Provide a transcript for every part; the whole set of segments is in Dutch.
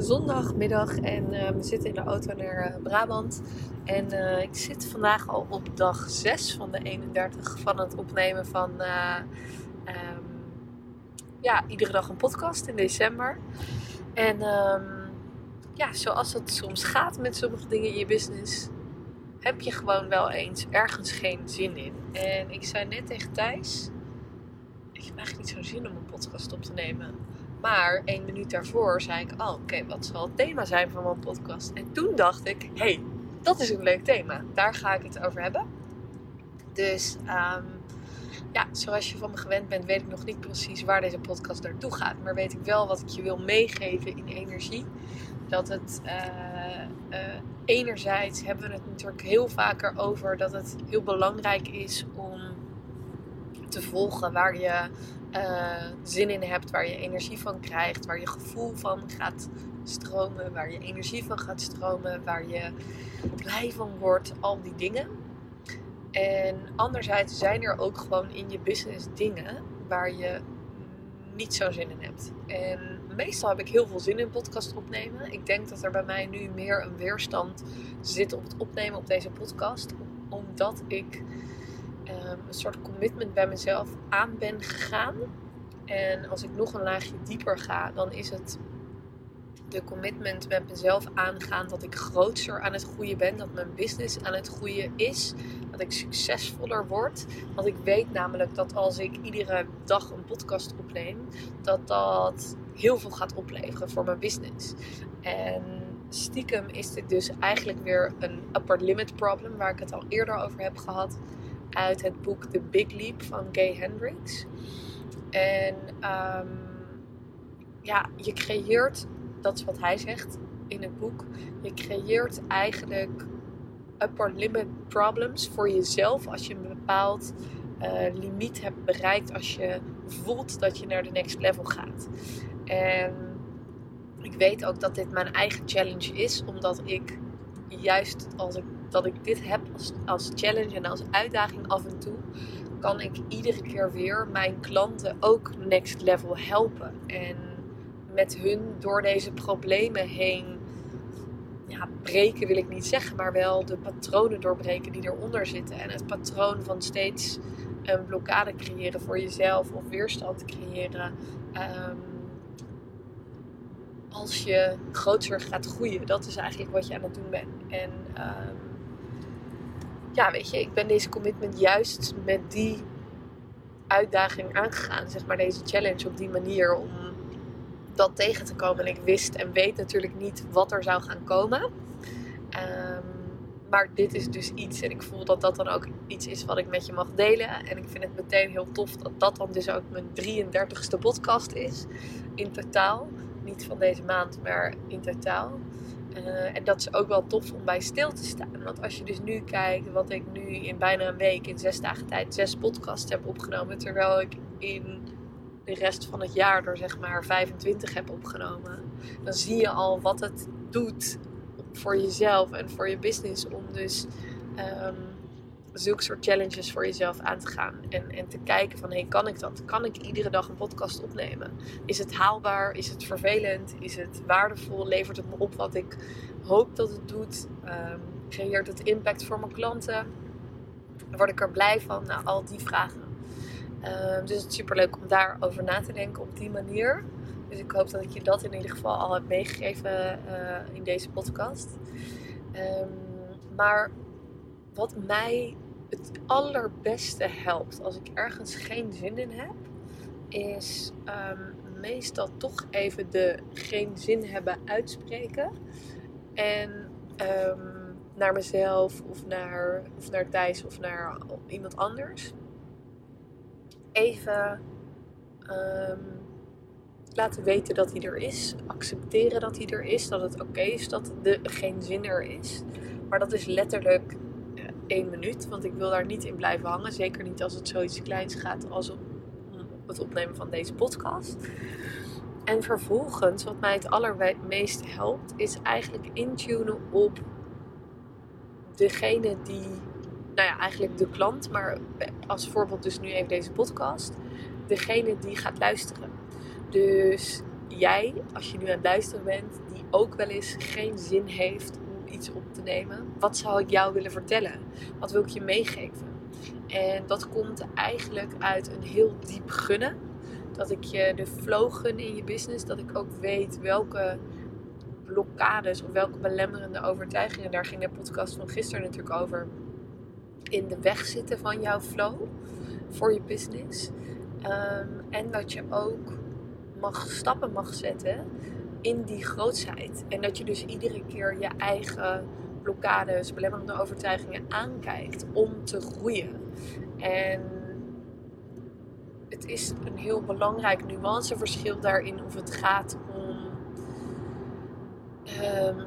zondagmiddag en uh, we zitten in de auto naar uh, Brabant. En uh, ik zit vandaag al op dag 6 van de 31 van het opnemen van um, ja, iedere dag een podcast in december. En um, ja, zoals het soms gaat met sommige dingen in je business, heb je gewoon wel eens ergens geen zin in. En ik zei net tegen Thijs, ik heb eigenlijk niet zo'n zin om een podcast op te nemen. Maar één minuut daarvoor zei ik, oh oké, wat zal het thema zijn van mijn podcast? En toen dacht ik, hey, dat is een leuk thema. Daar ga ik het over hebben. Dus um, ja, zoals je van me gewend bent, weet ik nog niet precies waar deze podcast naartoe gaat. Maar weet ik wel wat ik je wil meegeven in energie. Dat het uh, uh, enerzijds hebben we het natuurlijk heel vaker over dat het heel belangrijk is om te volgen waar je uh, zin in hebt, waar je energie van krijgt, waar je gevoel van gaat stromen, waar je energie van gaat stromen, waar je blij van wordt, al die dingen. En anderzijds zijn er ook gewoon in je business dingen waar je niet zo zin in hebt. En meestal heb ik heel veel zin in podcast opnemen. Ik denk dat er bij mij nu meer een weerstand zit op het opnemen op deze podcast. Omdat ik um, een soort commitment bij mezelf aan ben gegaan. En als ik nog een laagje dieper ga, dan is het de commitment met mezelf aangaan dat ik groter aan het groeien ben, dat mijn business aan het groeien is, dat ik succesvoller word. Want ik weet namelijk dat als ik iedere dag een podcast opneem, dat dat heel veel gaat opleveren voor mijn business. En stiekem is dit dus eigenlijk weer een upper limit problem, waar ik het al eerder over heb gehad uit het boek The Big Leap van Gay Hendricks. En um, ja, je creëert, dat is wat hij zegt in het boek, je creëert eigenlijk upper limit problems voor jezelf als je een bepaald uh, limiet hebt bereikt, als je voelt dat je naar de next level gaat. En ik weet ook dat dit mijn eigen challenge is, omdat ik juist als ik dat ik dit heb als, als challenge en als uitdaging af en toe, kan ik iedere keer weer mijn klanten ook next level helpen. En met hun door deze problemen heen ja, breken wil ik niet zeggen, maar wel de patronen doorbreken die eronder zitten. En het patroon van steeds een blokkade creëren voor jezelf of weerstand creëren. Um, als je groter gaat groeien, dat is eigenlijk wat je aan het doen bent. En um, ja, weet je, ik ben deze commitment juist met die uitdaging aangegaan. Zeg maar deze challenge op die manier om dat tegen te komen. En ik wist en weet natuurlijk niet wat er zou gaan komen. Um, maar dit is dus iets en ik voel dat dat dan ook iets is wat ik met je mag delen. En ik vind het meteen heel tof dat dat dan dus ook mijn 33ste podcast is in totaal. Niet van deze maand, maar in totaal. Uh, en dat is ook wel tof om bij stil te staan. Want als je dus nu kijkt wat ik nu in bijna een week, in zes dagen tijd, zes podcasts heb opgenomen. Terwijl ik in de rest van het jaar er zeg maar 25 heb opgenomen. Dan zie je al wat het doet voor jezelf en voor je business. Om dus um, zulke soort challenges voor jezelf aan te gaan. En, en te kijken van, hey, kan ik dat? Kan ik iedere dag een podcast opnemen? Is het haalbaar? Is het vervelend? Is het waardevol? Levert het me op wat ik hoop dat het doet? Um, creëert het impact voor mijn klanten? Word ik er blij van? Nou, al die vragen. Um, dus het is super leuk om daarover na te denken op die manier. Dus ik hoop dat ik je dat in ieder geval al heb meegegeven uh, in deze podcast. Um, maar wat mij het allerbeste helpt als ik ergens geen zin in heb, is um, meestal toch even de geen zin hebben uitspreken. En um, naar mezelf of naar, of naar Thijs of naar iemand anders. Even um, laten weten dat hij er is. Accepteren dat hij er is. Dat het oké is dat de geen zin er is. Maar dat is letterlijk één minuut. Want ik wil daar niet in blijven hangen. Zeker niet als het zoiets kleins gaat als het opnemen van deze podcast. En vervolgens, wat mij het allermeest helpt, is eigenlijk intunen op degene die, nou ja, eigenlijk de klant, maar als voorbeeld dus nu even deze podcast, degene die gaat luisteren. Dus jij, als je nu aan het luisteren bent, die ook wel eens geen zin heeft iets op te nemen, wat zou ik jou willen vertellen? Wat wil ik je meegeven? En dat komt eigenlijk uit een heel diep gunnen. Dat ik je de flow gun in je business. Dat ik ook weet welke blokkades of welke belemmerende overtuigingen, daar ging de podcast van gisteren natuurlijk over, in de weg zitten van jouw flow voor je business. Ehm, en dat je ook mag stappen mag zetten in die grootsheid. En dat je dus iedere keer je eigen blokkades, belemmerende overtuigingen aankijkt om te groeien. En het is een heel belangrijk nuanceverschil daarin of het gaat om. Um,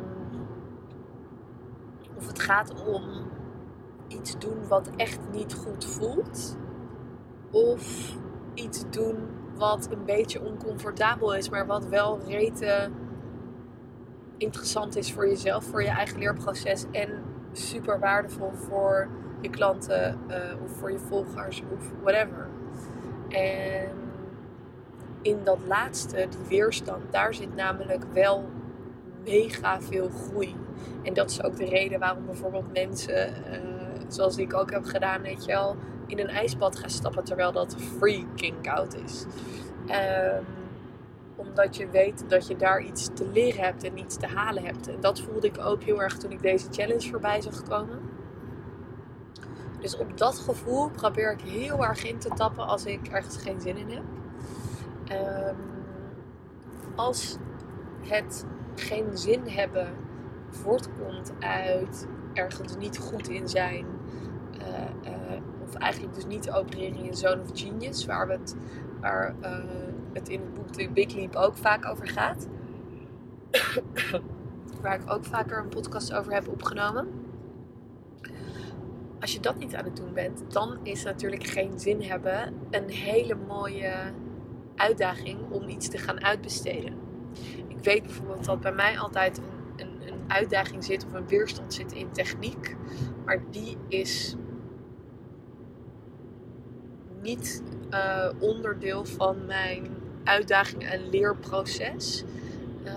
of het gaat om iets doen wat echt niet goed voelt. Of iets doen wat een beetje oncomfortabel is, maar wat wel rete interessant is voor jezelf, voor je eigen leerproces en super waardevol voor je klanten uh, of voor je volgers of whatever. En in dat laatste, die weerstand, daar zit namelijk wel mega veel groei. En dat is ook de reden waarom bijvoorbeeld mensen, uh, zoals ik ook heb gedaan, weet je wel, in een ijsbad gaan stappen terwijl dat freaking koud is. Um, omdat je weet dat je daar iets te leren hebt en iets te halen hebt. En dat voelde ik ook heel erg toen ik deze challenge voorbij zag komen. Dus op dat gevoel probeer ik heel erg in te tappen als ik ergens geen zin in heb. Um, als het geen zin hebben voortkomt uit ergens niet goed in zijn. Uh, uh, of eigenlijk dus niet opereren in een zone of genius. Waar, we het, uh, het in het boek The Big Leap ook vaak over gaat. waar ik ook vaker een podcast over heb opgenomen als je dat niet aan het doen bent, dan is natuurlijk geen zin hebben een hele mooie uitdaging om iets te gaan uitbesteden. Ik weet bijvoorbeeld dat bij mij altijd een, een, een uitdaging zit of een weerstand zit in techniek, maar die is niet uh, onderdeel van mijn uitdaging en leerproces. Uh,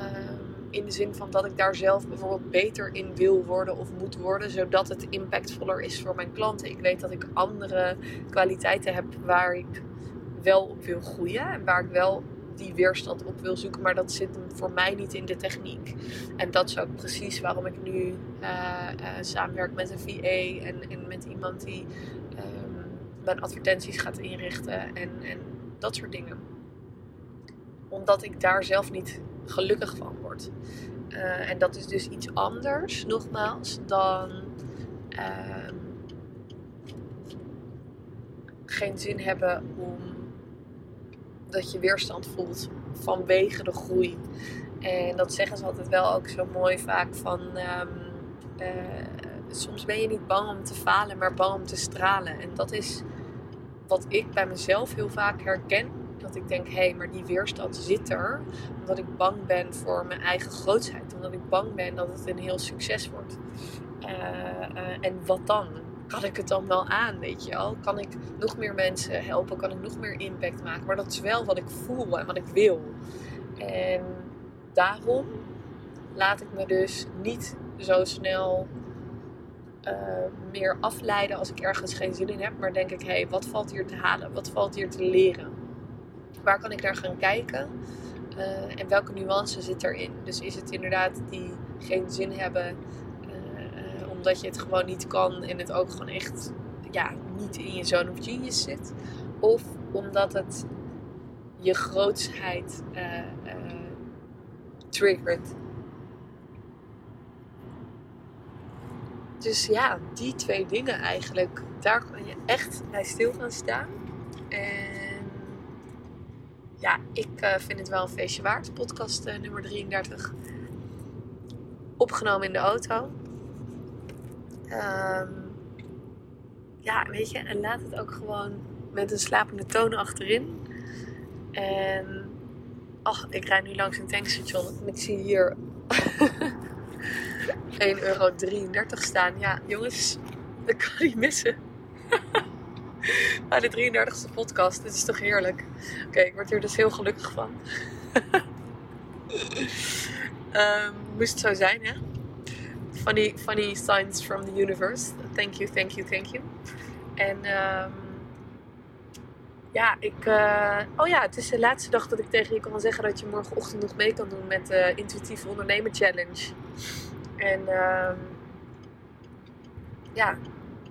in de zin van dat ik daar zelf bijvoorbeeld beter in wil worden of moet worden, zodat het impactvoller is voor mijn klanten. Ik weet dat ik andere kwaliteiten heb waar ik wel op wil groeien en waar ik wel die weerstand op wil zoeken, maar dat zit voor mij niet in de techniek. En dat is ook precies waarom ik nu uh, uh, samenwerk met een VA en, en met iemand die mijn advertenties gaat inrichten en, en dat soort dingen. Omdat ik daar zelf niet gelukkig van wordt. Uh, en dat is dus iets anders, nogmaals, dan uh, geen zin hebben om dat je weerstand voelt vanwege de groei. En dat zeggen ze altijd wel ook zo mooi vaak van. Um, uh, soms ben je niet bang om te falen, maar bang om te stralen. En dat is wat ik bij mezelf heel vaak herken dat ik denk, hé, hey, maar die weerstand zit er. Omdat ik bang ben voor mijn eigen grootsheid. Omdat ik bang ben dat het een heel succes wordt. Uh, uh, en wat dan? Kan ik het dan wel aan, weet je wel? Kan ik nog meer mensen helpen? Kan ik nog meer impact maken? Maar dat is wel wat ik voel en wat ik wil. En daarom laat ik me dus niet zo snel uh, meer afleiden als ik ergens geen zin in heb. Maar denk ik, hé, hey, wat valt hier te halen? Wat valt hier te leren? waar kan ik naar gaan kijken? Uh, en welke nuance zit erin? Dus is het inderdaad die geen zin hebben uh, omdat je het gewoon niet kan en het ook gewoon echt ja, niet in je zone of genius zit? Of omdat het je grootsheid triggert? Dus ja, die twee dingen eigenlijk, daar kan je echt bij stil gaan staan. En ja, ik uh, vind het wel een feestje waard. Podcast uh, nummer 33. Opgenomen in de auto. Um, ja, weet je, en laat het ook gewoon met een slapende toon achterin. En ach, ik rijd nu langs een tankstation en ik zie hier 1,33 euro staan. Ja, jongens, dat kan niet missen. Bij de 33ste podcast, dit is toch heerlijk. Oké, ik word hier dus heel gelukkig van. um, moest het zo zijn, hè? Funny, funny signs from the universe. Thank you, thank you, thank you. En um, ja, ik. Uh, oh ja, het is de laatste dag dat ik tegen je kan zeggen dat je morgenochtend nog mee kan doen met de Intuïtieve Ondernemer Challenge. En um, ja,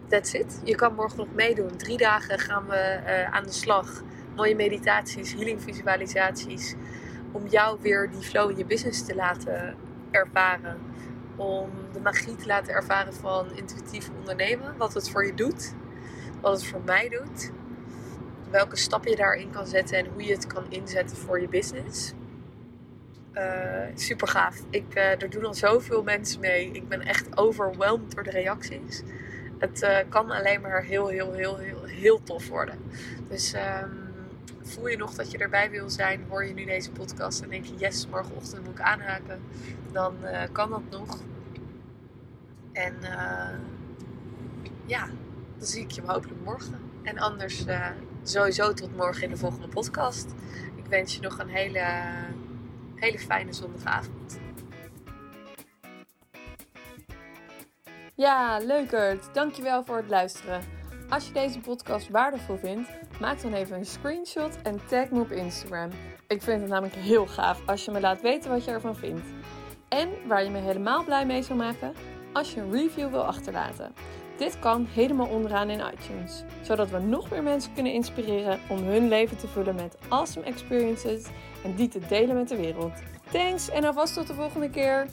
that's it. Je kan morgen nog meedoen. Drie dagen gaan we uh, aan de slag. Mooie meditaties, healing visualisaties. Om jou weer die flow in je business te laten ervaren. Om de magie te laten ervaren van intuïtief ondernemen. Wat het voor je doet. Wat het voor mij doet. Welke stappen je daarin kan zetten en hoe je het kan inzetten voor je business. Uh, super gaaf. Ik, uh, er doen al zoveel mensen mee. Ik ben echt overweldigd door de reacties. Het uh, kan alleen maar heel, heel, heel, heel, heel tof worden. Dus um, voel je nog dat je erbij wil zijn? Hoor je nu deze podcast en denk je, yes, morgenochtend moet ik aanhaken. Dan kan dat nog. En ja, dan zie ik je hopelijk morgen. En anders sowieso tot morgen in de volgende podcast. Ik wens je nog een hele hele fijne zondagavond. Ja, leukert. Dankjewel voor het luisteren. Als je deze podcast waardevol vindt, maak dan even een screenshot en tag me op Instagram. Ik vind het namelijk heel gaaf als je me laat weten wat je ervan vindt. En waar je me helemaal blij mee zou maken, als je een review wil achterlaten. Dit kan helemaal onderaan in iTunes, zodat we nog meer mensen kunnen inspireren om hun leven te vullen met awesome experiences en die te delen met de wereld. Thanks en alvast tot de volgende keer.